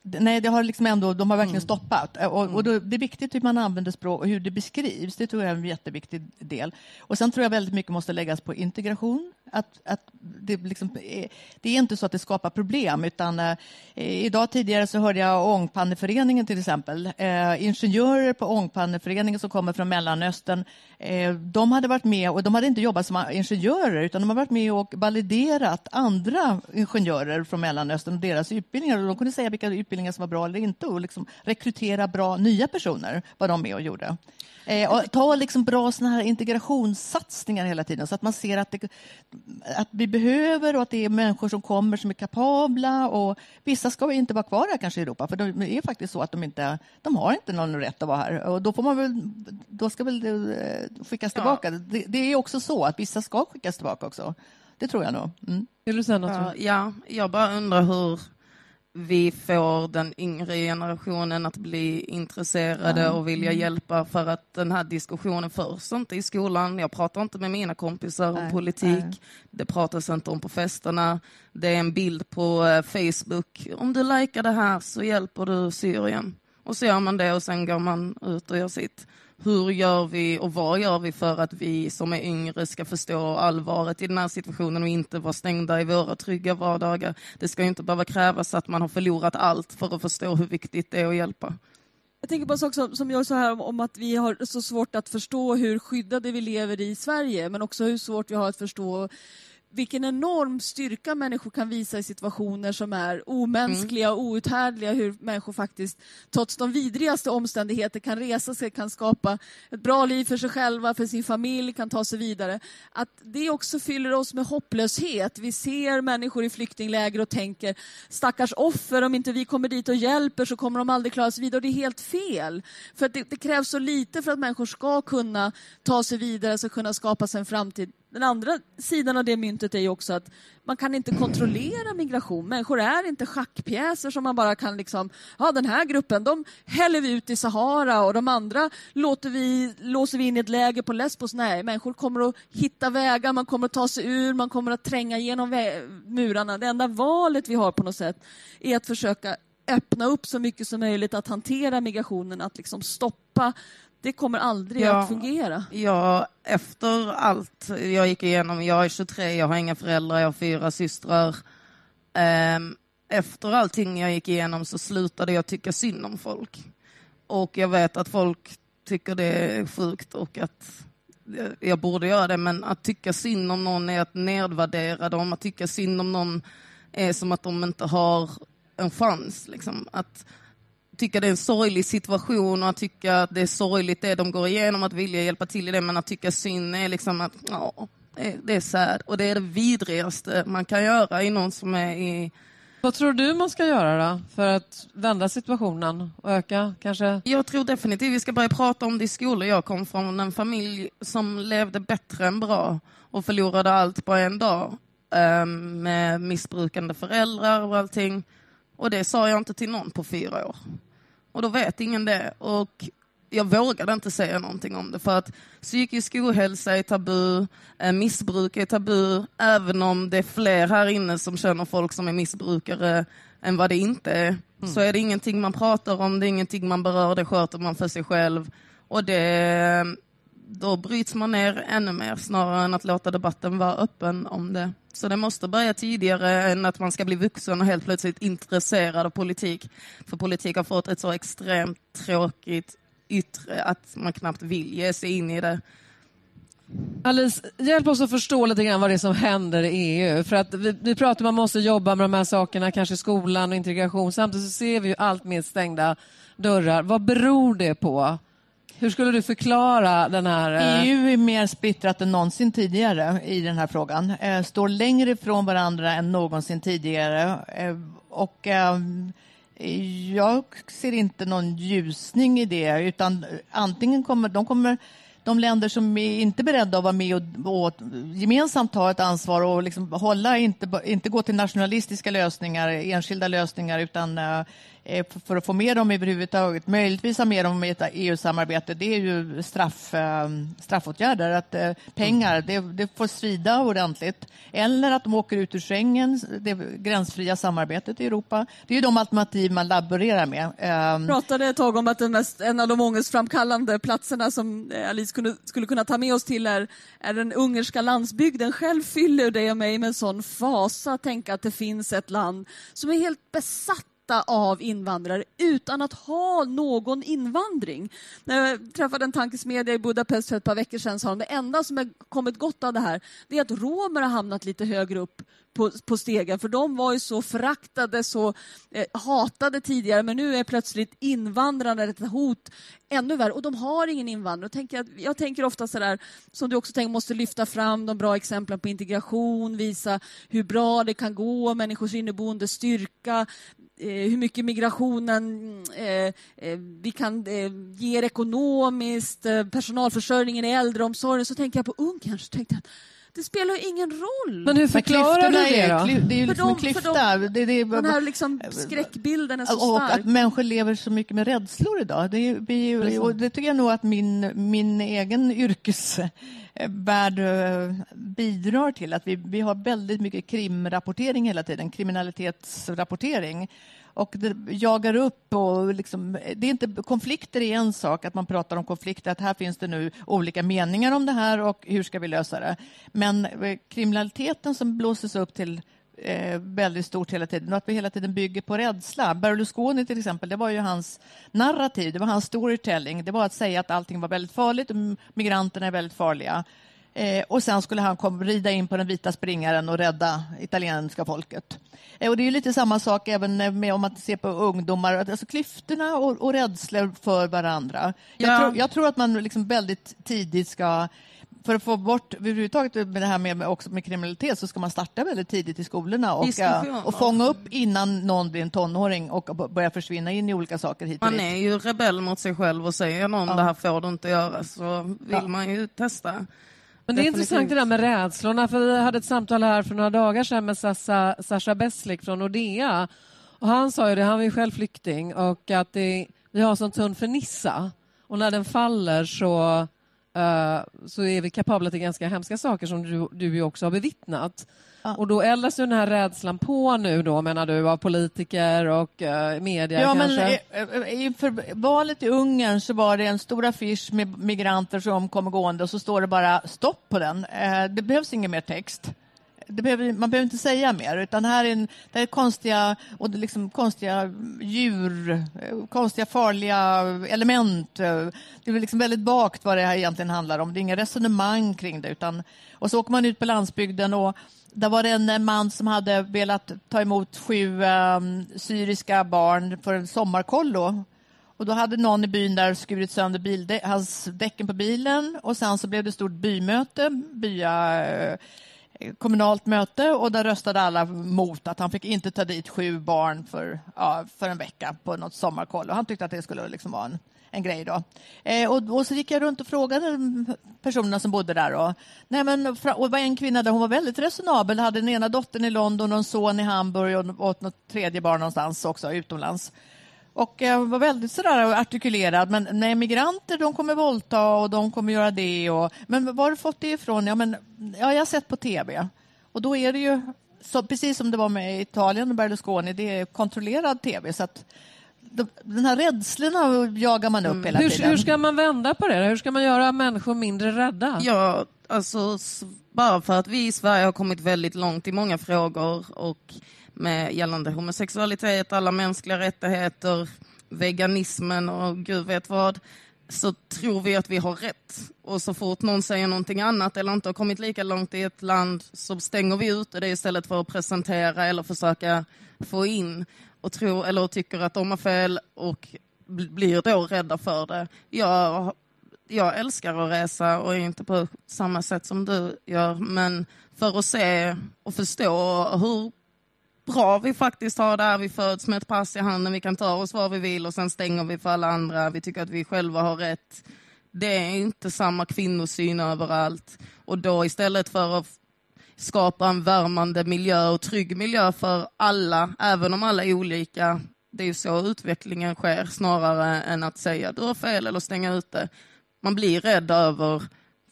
C: Nej, det har liksom ändå, de har verkligen stoppat. Eh, Och, och då, det är viktigt hur man använder språk och hur det beskrivs. Det tror jag är en jätteviktig del. Och sen tror jag väldigt mycket måste läggas på integration. Att, att det, liksom, är- det är inte så att det skapar problem. Utan, eh, idag tidigare så hörde jag Ångpanneföreningen till exempel. Eh, ingenjörer på Ångpanneföreningen som kommer från Mellanöstern. Eh, de hade varit med och de hade inte jobbat som ingenjörer utan de har varit med och validerat andra ingenjörer från Mellanöstern och deras utbildningar. Och de kunde säga vilka utbildningar som var bra eller inte och liksom rekrytera bra nya personer, var de med och gjorde. Eh, och ta liksom bra såna här integrationssatsningar hela tiden så att man ser att, det, att vi behöver och att det är människor som kommer som är kapabla och vissa ska inte vara kvar här kanske i Europa för det är faktiskt så att de inte de har inte någon rätt att vara här och då får man väl då ska väl det eh, skickas tillbaka. Det, det är också så att vissa ska skickas tillbaka också. Det tror jag nog. Mm.
A: Vill du säga något?
D: Ja, ja, jag bara undrar hur vi får den yngre generationen att bli intresserade och vilja hjälpa för att den här diskussionen förs inte i skolan. Jag pratar inte med mina kompisar om politik. Det pratas inte om på festerna. Det är en bild på eh, Facebook. Om du likar det här så hjälper du Syrien. Och så gör man det och sen går man ut och gör sitt. Hur gör vi och vad gör vi för att vi som är yngre ska förstå allvaret i den här situationen och inte vara stängda i våra trygga vardagar? Det ska ju inte behöva krävas att man har förlorat allt för att förstå hur viktigt det är att hjälpa.
B: Jag tänker på en sak som, som gör så här om, om att vi har så svårt att förstå hur skyddade vi lever i Sverige, men också hur svårt vi har att förstå vilken enorm styrka människor kan visa i situationer som är omänskliga och outhärdliga. Hur människor faktiskt, trots de vidrigaste omständigheter, kan resa sig, kan skapa ett bra liv för sig själva, för sin familj, kan ta sig vidare. Att det också fyller oss med hopplöshet. Vi ser människor i flyktingläger och tänker stackars offer, om inte vi kommer dit och hjälper så kommer de aldrig klara sig vidare. Och det är helt fel. För att det, det krävs så lite för att människor ska kunna ta sig vidare, ska kunna skapa sig en framtid den andra sidan av det myntet är ju också att man kan inte kontrollera migration. Människor är inte schackpjäser som man bara kan liksom, ja den här gruppen de häller vi ut i Sahara och de andra låter vi, låser vi in i ett läger på Lesbos. Nej, människor kommer att hitta vägar, man kommer att ta sig ur, man kommer att tränga igenom murarna. Det enda valet vi har på något sätt är att försöka öppna upp så mycket som möjligt att hantera migrationen, att liksom stoppa det kommer aldrig ja, att fungera.
D: Ja, efter allt jag gick igenom, jag är 23, jag har inga föräldrar, jag har fyra systrar. Ehm, efter allting jag gick igenom så slutade jag tycka synd om folk. Och jag vet att folk tycker det är sjukt och att jag borde göra det, men att tycka synd om någon är att nedvärdera dem. Att tycka synd om någon är som att de inte har en chans. Liksom. Att tycka det är en sorglig situation och att tycka att det är sorgligt det de går igenom, att vilja hjälpa till i det, men att tycka synd är liksom att ja, det är sad. Och det är det vidrigaste man kan göra i någon som är i
A: vad tror du man ska göra då för att vända situationen och öka kanske?
D: Jag tror definitivt vi ska börja prata om det i skolor. Jag kom från en familj som levde bättre än bra och förlorade allt på en dag um, med missbrukande föräldrar och allting. Och det sa jag inte till någon på fyra år. Och då vet ingen det. Och jag vågade inte säga någonting om det för att psykisk ohälsa är tabu, eh, missbruk är tabu, även om det är fler här inne som känner folk som är missbrukare än vad det inte är. Mm. Så är det ingenting man pratar om, det är ingenting man berör, det sköter man för sig själv. Och det, då bryts man ner ännu mer snarare än att låta debatten vara öppen om det. Så det måste börja tidigare än att man ska bli vuxen och helt plötsligt intresserad av politik. För politik har fått ett så extremt tråkigt yttre att man knappt vill ge sig in i det.
A: Alice, hjälp oss att förstå lite grann vad det är som händer i EU. För att vi, vi pratar om att man måste jobba med de här sakerna, kanske skolan och integration. Samtidigt så ser vi ju allt mer stängda dörrar. Vad beror det på? Hur skulle du förklara den här...
C: Eh, EU är mer splittrat än någonsin tidigare i den här frågan. Eh, står längre ifrån varandra än någonsin tidigare. Eh, och jag ser inte någon ljusning i det, utan antingen kommer de kommer de länder som är inte beredda att vara med och, och gemensamt ta ett ansvar och liksom hålla, inte, inte gå till nationalistiska lösningar, enskilda lösningar, utan uh, för att få med dem överhuvudtaget, möjligtvis ha med dem i ett EU-samarbete, det är ju straff, eh, straffåtgärder. Att eh, pengar, det, det får svida ordentligt. Eller att de åker ut ur Schengen, det gränsfria samarbetet i Europa. Det är ju de alternativ man laborerar med.
B: Jag pratade ett tag om att mest, en av de ångestframkallande platserna som Alice kunde, skulle kunna ta med oss till är, är den ungerska landsbygden. Själv fyller det mig med en sån fasa tänka att det finns ett land som är helt besatt besatta av invandrare utan att ha någon invandring. När jag träffade en tankesmedja i Budapest för ett par veckor sedan sa de det enda som har kommit gott av det här det är att romer har hamnat lite högre upp på, på stegen för de var ju så föraktade, så eh, hatade tidigare men nu är plötsligt invandrarna ett hot ännu värre och de har ingen invandring. Tänker jag, jag tänker ofta sådär, som du också tänker måste lyfta fram de bra exemplen på integration, visa hur bra det kan gå, människors inneboende styrka, Eh, hur mycket migrationen eh, eh vi kan eh, ge ekonomiskt, personalförsörjningen i äldreomsorgen, så tänker jag på Ungern. Så tänkte jag, det spelar ju ingen roll.
A: Men hur förklarar du det
C: då? Det är ju liksom en klyfta.
B: De, det, det, den här liksom skräckbilden är så
C: och stark. Och att människor lever så mycket med rädslor idag. Det, är, och det tycker jag nog att min, min egen yrkesvärld bidrar till. Att vi, vi har väldigt mycket krimrapportering hela tiden, kriminalitetsrapportering och det jagar upp. Och liksom, det är inte, konflikter är en sak, att man pratar om konflikter, att här finns det nu olika meningar om det här och hur ska vi lösa det? Men eh, kriminaliteten som blåses upp till eh, väldigt stort hela tiden och att vi hela tiden bygger på rädsla. Berlusconi till exempel, det var ju hans narrativ, det var hans storytelling. Det var att säga att allting var väldigt farligt och migranterna är väldigt farliga. Eh, och sen skulle han kom, rida in på den vita springaren och rädda italienska folket. Eh, och det är lite samma sak även med om man ser på ungdomar, alltså klyftorna och, och rädslor för varandra. Ja. Jag, tror, jag, tror, att man liksom väldigt tidigt ska för att få bort överhuvudtaget med det här med, också med kriminalitet så ska man starta väldigt tidigt i skolorna och, och fånga upp innan någon blir en tonåring och börjar försvinna in i olika saker hit
D: Man är ju rebell mot sig själv och säger någon ja. det här får du inte göra så vill ja. man ju testa.
A: Men det är
C: Definitivt.
A: intressant det där med rädslorna, för vi hade ett samtal här för några dagar sedan med Sasha, Sasha Beslik från Nordea. Och han sa ju det, han var ju själv flykting, och att det, vi har sån tunn fernissa. Och när den faller så, eh, så är vi kapabla till ganska hemska saker som du, du ju också har bevittnat.
C: Ja.
A: Och då eldas ju den här rädslan på nu då, menar du, av politiker och uh, media
C: Ja, men
A: kanske?
C: eh, eh, inför valet i Ungern så var det en stor affisch med migranter som kommer gående och så står det bara stopp på den. Eh, Det behövs ingen mer text. Det behöver, man behöver inte säga mer, utan här är, en, det är konstiga, och det är liksom konstiga djur, eh, konstiga farliga element. Det är liksom väldigt vagt vad det här egentligen handlar om. Det är inga resonemang kring det. Utan, och så åker man ut på landsbygden och där var det en eh, man som hade velat ta emot sju um, syriska barn för en sommarkollo. Och då hade någon i byn där skurit sönder bildä- hans däcken på bilen och sen så blev det stort bymöte, bya, kommunalt möte och där röstade alla mot att han fick inte ta dit sju barn för, ja, för en vecka på något sommarkoll. Och han tyckte att det skulle liksom vara en, en grej då. Eh, och, och så gick jag runt och frågade personerna som bodde där. Och, nej men, och det var en kvinna där hon var väldigt resonabel, hade den ena dottern i London och en son i Hamburg och, och något tredje barn någonstans också utomlands. Och eh, var väldigt sådär artikulerad. Men nej, migranter de kommer våldta och de kommer göra det. Och, men var har du fått det ifrån? Ja, men, ja, jag har sett på tv. Och då är det ju, så, precis som det var med Italien och Berlusconi, det är kontrollerad tv. Så att de, den här rädslorna jagar man upp hela
A: Hur,
C: tiden.
A: hur ska man vända på det? Hur ska man göra människor mindre rädda?
D: Ja, alltså bara för att vi i Sverige har kommit väldigt långt i många frågor och med gällande homosexualitet, alla mänskliga rättigheter, veganismen och gud vet vad, så tror vi att vi har rätt. Och så fort någon säger någonting annat eller inte har kommit lika långt i ett land så stänger vi ut det istället för att presentera eller försöka få in och tro, eller tycker att de har fel och blir då rädda för det. Jag jag älskar att resa och inte på samma sätt som du gör, men för att se och förstå hur bra vi faktiskt har där vi föds med ett pass i handen, vi kan ta oss var vi vill och sen stänger vi för alla andra, vi tycker att vi själva har rätt. Det är inte samma kvinnosyn överallt och då istället för att skapa en värmande miljö och trygg miljö för alla, även om alla är olika, det är ju så utvecklingen sker snarare än att säga du har fel eller stänga ute. Man blir rädd över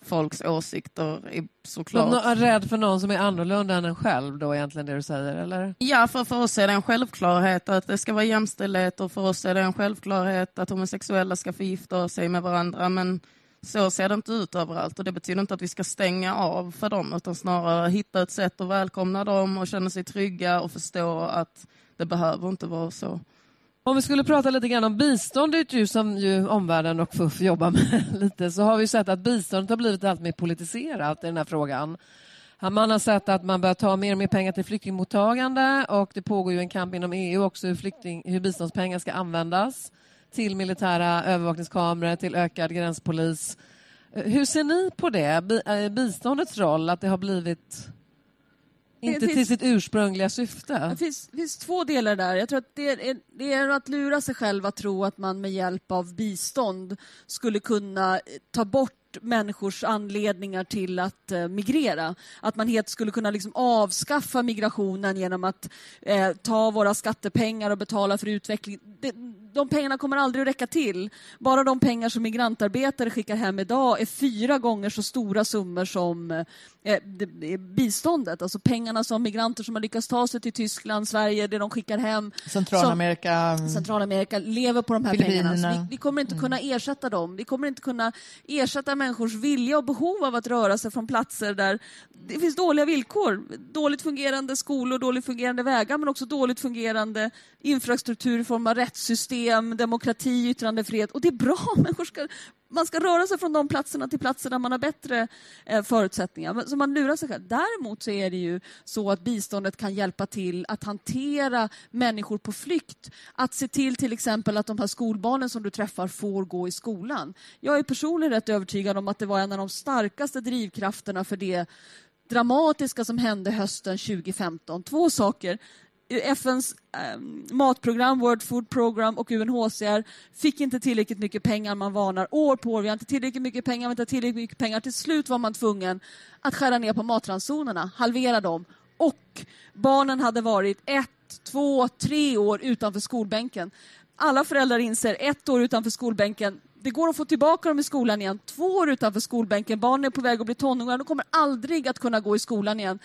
D: folks åsikter såklart.
A: Nå- rädd för någon som är annorlunda än en själv då egentligen det du säger, eller?
D: Ja, för, för oss är det en självklarhet att det ska vara jämställdhet och för oss är det en självklarhet att homosexuella ska förgifta sig med varandra. Men så ser det inte ut överallt och det betyder inte att vi ska stänga av för dem utan snarare hitta ett sätt att välkomna dem och känna sig trygga och förstå att det behöver inte vara så.
A: Om vi skulle prata lite grann om biståndet ju, som ju omvärlden och FUF jobbar med lite så har vi sett att biståndet har blivit allt mer politiserat i den här frågan. Man har sett att man börjar ta mer och mer pengar till flyktingmottagande och det pågår ju en kamp inom EU också hur, flykting, hur biståndspengar ska användas till militära övervakningskameror, till ökad gränspolis. Hur ser ni på det, eh, biståndets roll, att det har blivit inte till
B: finns-
A: sitt ursprungliga syfte?
B: Det finns, finns två delar där. Jag tror att det är, det är att lura sig själv att tro att man med hjälp av bistånd skulle kunna eh, ta bort människors anledningar till att eh, migrera. Att man helt skulle kunna liksom avskaffa migrationen genom att eh, ta våra skattepengar och betala för utveckling. Det, de pengarna kommer aldrig att räcka till. Bara de pengar som migrantarbetare skickar hem idag är fyra gånger så stora summor som eh, biståndet. Alltså pengarna som migranter som har lyckats ta sig till Tyskland, Sverige, det de skickar hem.
C: Centralamerika.
B: Som, Centralamerika lever på de här pengarna. Vi, vi kommer inte kunna ersätta dem. Vi kommer inte kunna ersätta människors vilja och behov av att röra sig från platser där det finns dåliga villkor. Dåligt fungerande skolor, dåligt fungerande vägar men också dåligt fungerande infrastruktur i form av rättssystem, demokrati, yttrandefrihet. Och det är bra. Människor ska, man ska röra sig från de platserna till platser där man har bättre eh, förutsättningar. Så man lurar sig själv. Däremot så är det ju så att biståndet kan hjälpa till att hantera människor på flykt. Att se till till exempel att de här skolbarnen som du träffar får gå i skolan. Jag är personligen rätt övertygad om att det var en av de starkaste drivkrafterna för det dramatiska som hände hösten 2015. Två saker. FNs eh, matprogram, World Food Program och UNHCR fick inte tillräckligt mycket pengar. Man varnar år på år. Vi har inte tillräckligt mycket pengar, vi har inte tillräckligt mycket pengar. Till slut var man tvungen att skära ner på matransonerna, halvera dem. Och barnen hade varit ett, två, tre år utanför skolbänken. Alla föräldrar inser ett år utanför skolbänken, det går att få tillbaka dem i skolan igen. Två år utanför skolbänken, barnen är på väg att bli tonåringar, de kommer aldrig att kunna gå i skolan igen.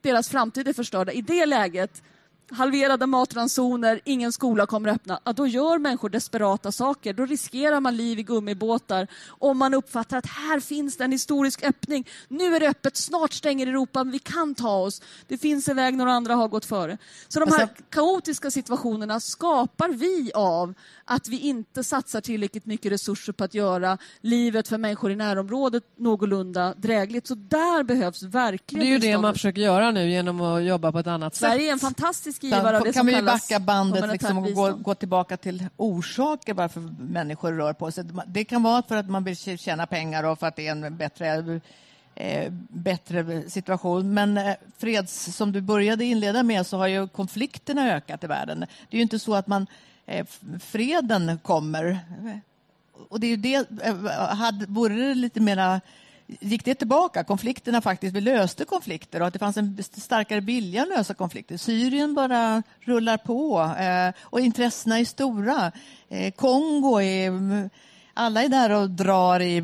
B: Deras framtid är förstörda. I det läget halverade matransoner, ingen skola kommer öppna, ja, då gör människor desperata saker. Då riskerar man liv i gummibåtar om man uppfattar att här finns det en historisk öppning. Nu är det öppet, snart stänger Europa, men vi kan ta oss. Det finns en väg, några andra har gått före. Så de här alltså, kaotiska situationerna skapar vi av att vi inte satsar tillräckligt mycket resurser på att göra livet för människor i närområdet någorlunda drägligt. Så där behövs verkligen
A: Det är ju det man försöker göra nu genom att jobba på ett annat sätt.
B: Sverige är en fantastisk givare av det
C: kan
B: som
C: vi backa bandet liksom och gå, gå, tillbaka till orsaker varför människor rör på sig. Det kan vara för att man vill tjäna pengar och för att det är en bättre eh, bättre situation. Men eh, freds, som du började inleda med så har ju konflikterna ökat i världen. Det är ju inte så att man Eh, freden kommer. Och det är det, eh, hade, vore det lite mera gick det tillbaka. Konflikterna faktiskt, vi löste konflikter och att det fanns en starkare vilja att lösa konflikter. Syrien bara rullar på eh, och intressena är stora. Eh, Kongo är alla är där och drar i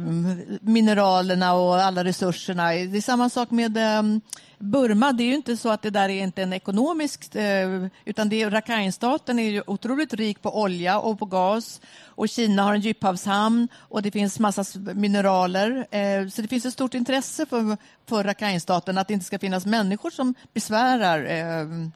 C: mineralerna och alla resurserna. Det är samma sak med ehm, Burma. Det är ju inte så att det där är inte en ekonomisk... Eh, utan det är, Rakhine-staten är ju otroligt rik på olja och på gas. Och Kina har en djuphavshamn och det finns massa mineraler. Eh, så det finns ett stort intresse för, för Rakhine-staten att det inte ska finnas människor som besvärar ehm.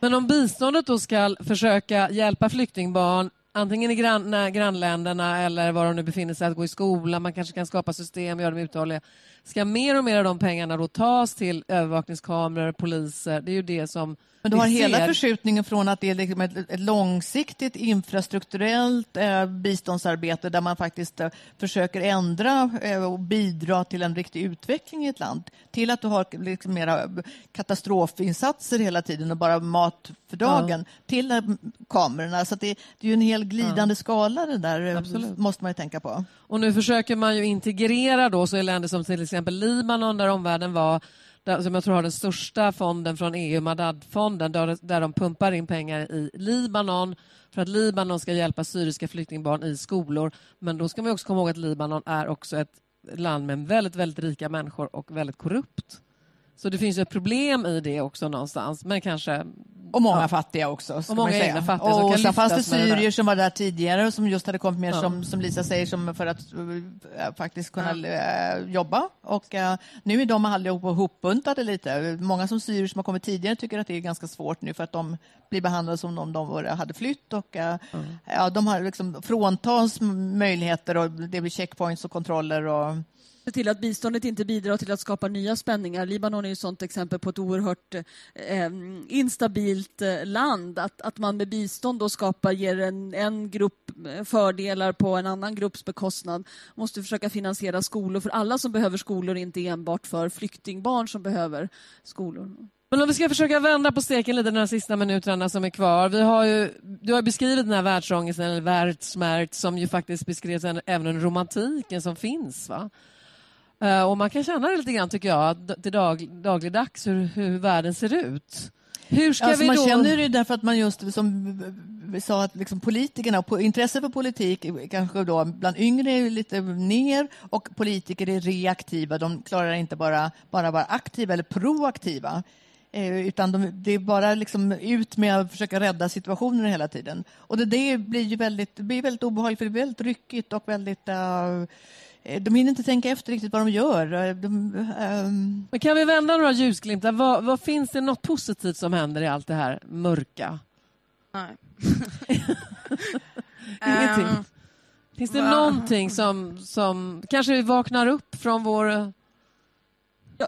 A: men om biståndet då ska försöka hjälpa flyktingbarn antingen i grann, grannländerna eller var de nu befinner sig, att gå i skola, man kanske kan skapa system, göra dem uthålliga. Ska mer och mer av de pengarna då tas till övervakningskameror, poliser? Det är ju det som
C: men du har hela förskjutningen från att det är liksom ett, ett långsiktigt infrastrukturellt eh, biståndsarbete där man faktiskt eh, försöker ändra eh, och bidra till en riktig utveckling i ett land till att du har liksom mera katastrofinsatser hela tiden och bara mat för dagen ja. till eh, kamerorna. Så det, det, är ju en hel glidande ja. skala det där, eh, Absolut. måste man ju tänka på.
A: Och nu försöker man ju integrera då så i länder som till exempel Libanon där omvärlden var som jag tror har den största fonden från EU, Madad-fonden, där, där de pumpar in pengar i Libanon för att Libanon ska hjälpa syriska flyktingbarn i skolor. Men då ska man också komma ihåg att Libanon är också ett land med väldigt, väldigt rika människor och väldigt korrupt. Så det finns ett problem i det också någonstans, men kanske
C: och många ja. fattiga också.
A: Och många egna fattiga.
C: Och sen fanns det syrier som var där tidigare och som just hade kommit med, ja. som, som Lisa säger, som för att uh, faktiskt kunna uh, jobba. Och uh, nu är de allihopa hopbuntade lite. Många som syrier som har kommit tidigare tycker att det är ganska svårt nu för att de blir behandlade som om de hade flytt och mm. ja, de har liksom fråntas möjligheter och det blir checkpoints och kontroller och
B: se till att biståndet inte bidrar till att skapa nya spänningar. Libanon är ett sådant exempel på ett oerhört eh, instabilt eh, land. Att, att man med bistånd då skapar, ger en, en grupp eh, fördelar på en annan grupps bekostnad. måste försöka finansiera skolor för alla som behöver skolor, inte enbart för flyktingbarn som behöver skolor.
A: Men om vi ska försöka vända på steken lite de här sista minuterna som är kvar. Vi har ju, du har beskrivit den här världsångesten, eller världssmärt, som ju faktiskt beskrevs även under romantiken som finns. Va? Uh, och man kan känna det lite grann, tycker jag, till dag, dagligdags hur, hur världen ser ut. Hur ska
C: alltså
A: vi
C: man
A: då...
C: känner det därför att man just, som vi sa, att liksom politikerna, intresse för politik kanske då bland yngre är lite ner och politiker är reaktiva. De klarar inte bara, bara vara aktiva eller proaktiva. Eh, utan de, det är bara liksom ut med att försöka rädda situationer hela tiden. Och det, det blir ju väldigt, det blir väldigt obehagligt, för det är väldigt ryckigt och väldigt uh, Eh, de hinner inte tänka efter riktigt vad de gör. Eh, de,
A: um... Men kan vi vända några ljusglimtar? Vad, vad, finns det något positivt som händer i allt det här mörka?
D: Nej.
A: Ingenting. Um, finns det va? någonting som, som kanske vi vaknar upp från vår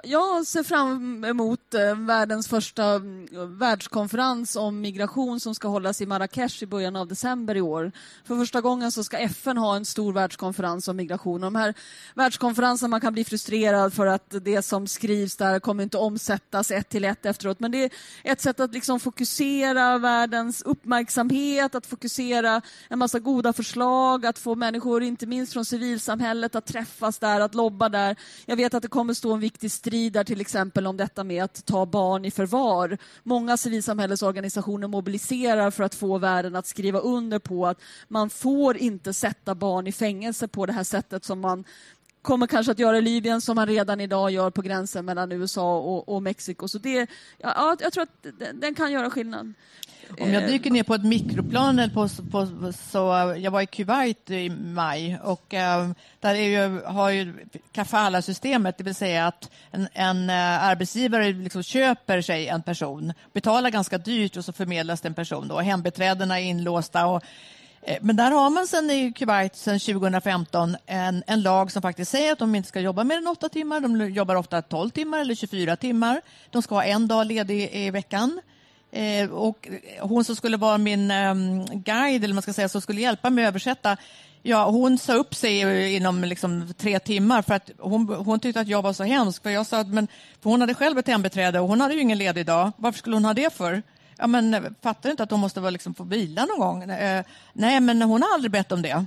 B: jag, ser fram emot eh, världens första eh, världskonferens om migration som ska hållas i Marrakesh i början av december i år. För första gången så ska FN ha en stor världskonferens om migration. De här världskonferenserna man kan bli frustrerad för att det som skrivs där kommer inte omsättas ett till ett efteråt. Men det är ett sätt att liksom fokusera världens uppmärksamhet, att fokusera en massa goda förslag, att få människor, inte minst från civilsamhället, att träffas där, att lobba där. Jag vet att det kommer stå en viktig strider till exempel om detta med att ta barn i förvar. Många civilsamhällesorganisationer mobiliserar för att få världen att skriva under på att man får inte sätta barn i fängelse på det här sättet som man kommer kanske att göra i Libyen som man redan idag gör på gränsen mellan USA och, och Mexiko. Så det, ja, jag tror att den kan göra skillnad.
C: Om jag dyker ner på ett mikroplan, på, på, så jag var i Kuwait i maj och äh, där är ju, har ju kafala-systemet, det vill säga att en, en äh, arbetsgivare liksom köper sig en person, betalar ganska dyrt och så förmedlas det en person. Då. Hembiträdena är inlåsta och Eh, Eh, men där har man sen i Kuwait sedan 2015 en, en lag som faktiskt säger att de inte ska jobba mer än åtta timmar. De jobbar ofta 12 timmar eller 24 timmar. De ska ha en dag ledig i veckan. Eh, och hon som skulle vara min eh, guide, eller man ska säga, som skulle hjälpa mig att översätta, ja, hon sa upp sig eh, inom liksom, tre timmar för att hon, hon tyckte att jag var så hemsk. För jag sa att, men, för hon hade själv ett hembiträde och hon hade ju ingen ledig dag. Varför skulle hon ha det för? Ja, men eh, fattar du inte att hon måste vara, liksom, få vila någon gång? Eh, nej, men hon har aldrig bett om det.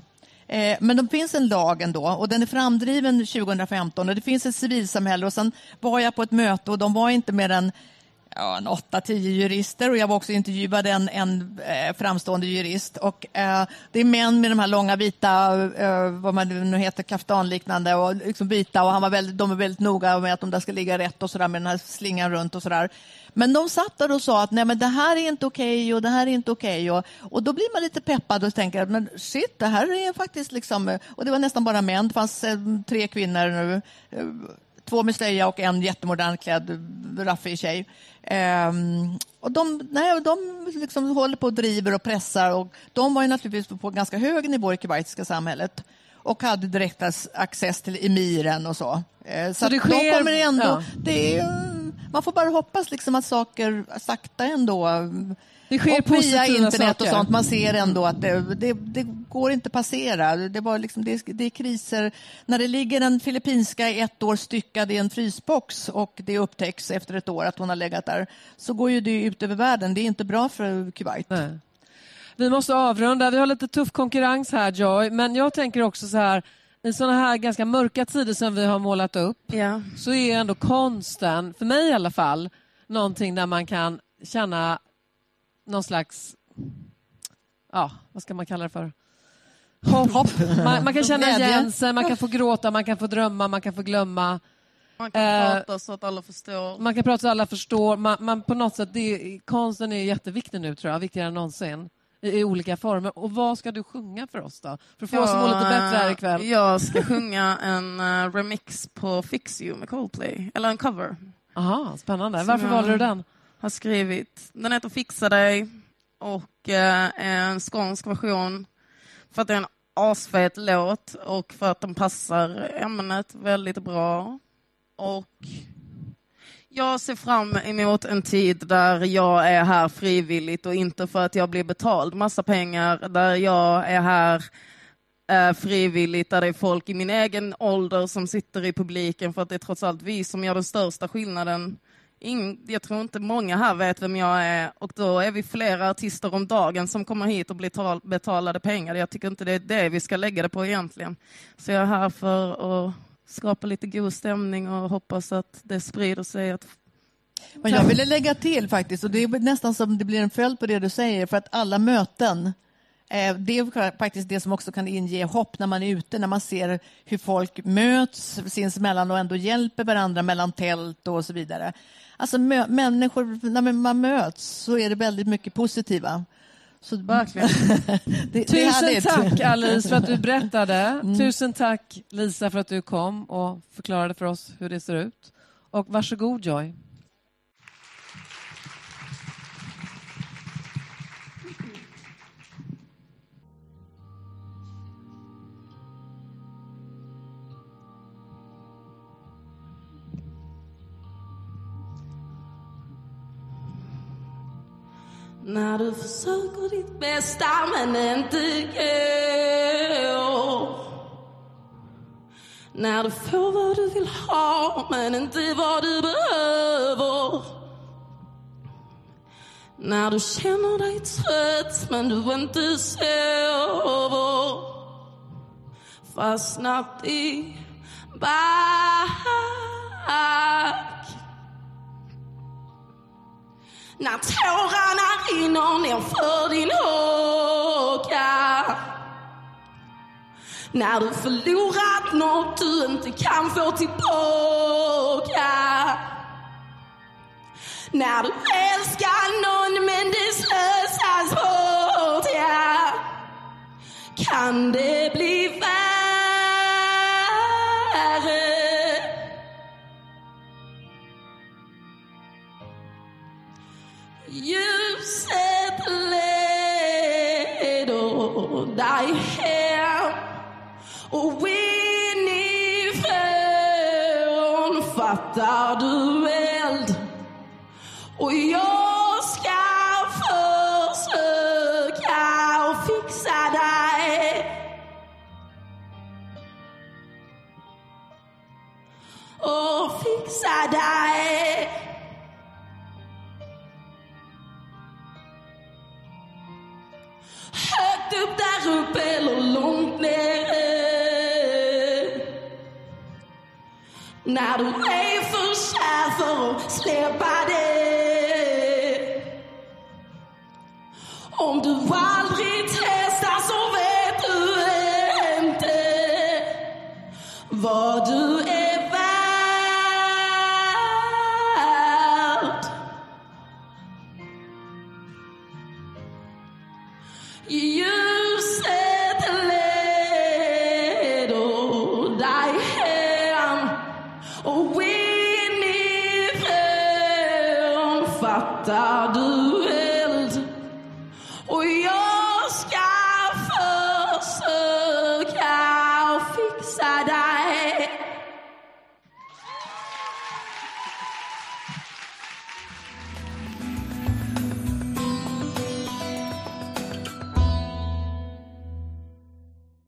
C: Eh, men det finns en lag ändå och den är framdriven 2015 och det finns ett civilsamhälle och sen var jag på ett möte och de var inte mer än ja, en åtta, tio jurister och jag var också intervjuad en, en eh, framstående jurist. Och, eh, det är män med de här långa vita, eh, vad man nu heter, kaftanliknande och liksom vita och han var väldigt, de är väldigt noga med att de där ska ligga rätt och sådär med den här slingan runt och sådär. Men de satt där och sa att nej men det här är inte okej okay och det här är inte okej. Okay. Och, och då blir man lite peppad och tänker att men shit, det här är faktiskt liksom, eh, och det var nästan bara män, det fanns eh, tre kvinnor nu eh, två med slöja och en jättemodern klädd eh, raffig tjej. Um, och de, nej, de liksom håller på och driver och pressar och de var ju naturligtvis på ganska hög nivå i kuwaitiska samhället och hade direkt access till emiren och så. Uh, så, så det sker, de kommer ändå, ja. det är, man får bara hoppas liksom att saker sakta ändå
A: det sker och via internet
C: saker. och sånt, man ser ändå att det, det, det går inte passera. Det, var liksom, det, det, är kriser. När det ligger en filippinska i ett år styckad i en frysbox och det upptäcks efter ett år att hon har legat där, så går ju det ut över världen. Det är inte bra för Kuwait. Nej.
A: Vi måste avrunda. Vi har lite tuff konkurrens här, Joy. Men jag tänker också så här, i sådana här ganska mörka tider som vi har målat upp, ja. så är ändå konsten, för mig i alla fall, någonting där man kan känna någon slags, ja, vad ska man kalla det för? Hopp. Hopp. Man, man, kan känna igen sig, man kan få gråta, man kan få drömma, man kan få glömma.
D: Man kan eh, prata så att alla förstår.
A: Man kan prata så att alla förstår. Man, man på något sätt, det, konsten är jätteviktig nu, tror jag, viktigare än någonsin. I, I, olika former. Och vad ska du sjunga för oss då? För att få ja, oss att må lite bättre här ikväll.
D: Jag ska sjunga en uh, remix på Fix You med Coldplay. Eller en cover.
A: Aha, spännande. Varför valde du den?
D: Har skrivit. Den heter Fixa dig och eh, är en skånsk version för att det är en asfet låt och för att den passar ämnet väldigt bra. Och jag ser fram emot en tid där jag är här frivilligt och inte för att jag blir betald massa pengar, där jag är här eh, frivilligt, där det är folk i min egen ålder som sitter i publiken för att det är trots allt vi som gör den största skillnaden Ingen, jag tror inte många här vet vem jag är och då är vi flera artister om dagen som kommer hit och blir tal, betalade pengar. Jag tycker inte det är det vi ska lägga det på egentligen. Så jag är här för att skapa lite god stämning och hoppas att det sprider sig. Att...
C: Men jag ville lägga till faktiskt, och det är nästan som det blir en följd på det du säger, för att alla möten det är faktiskt det som också kan inge hopp när man är ute, när man ser hur folk möts sinsemellan och ändå hjälper varandra mellan tält och så vidare. Alltså människor, när man möts så är det väldigt mycket positiva.
A: Så, Verkligen. det, Tusen det tack Alice för att du berättade. Mm. Tusen tack Lisa för att du kom och förklarade för oss hur det ser ut. Och varsågod Joy.
D: När du försöker ditt bästa men inte går. När du får vad du vill ha men inte vad du behöver. När du känner dig trött men du inte sover. Fastnat i back. När tårarna rinner ner för din haka. När du förlorat något du inte kan få tillbaka. När du älskar någon men det slösas bort, ja. Kan det bli värre? Ljuset leder dig hem och inifrån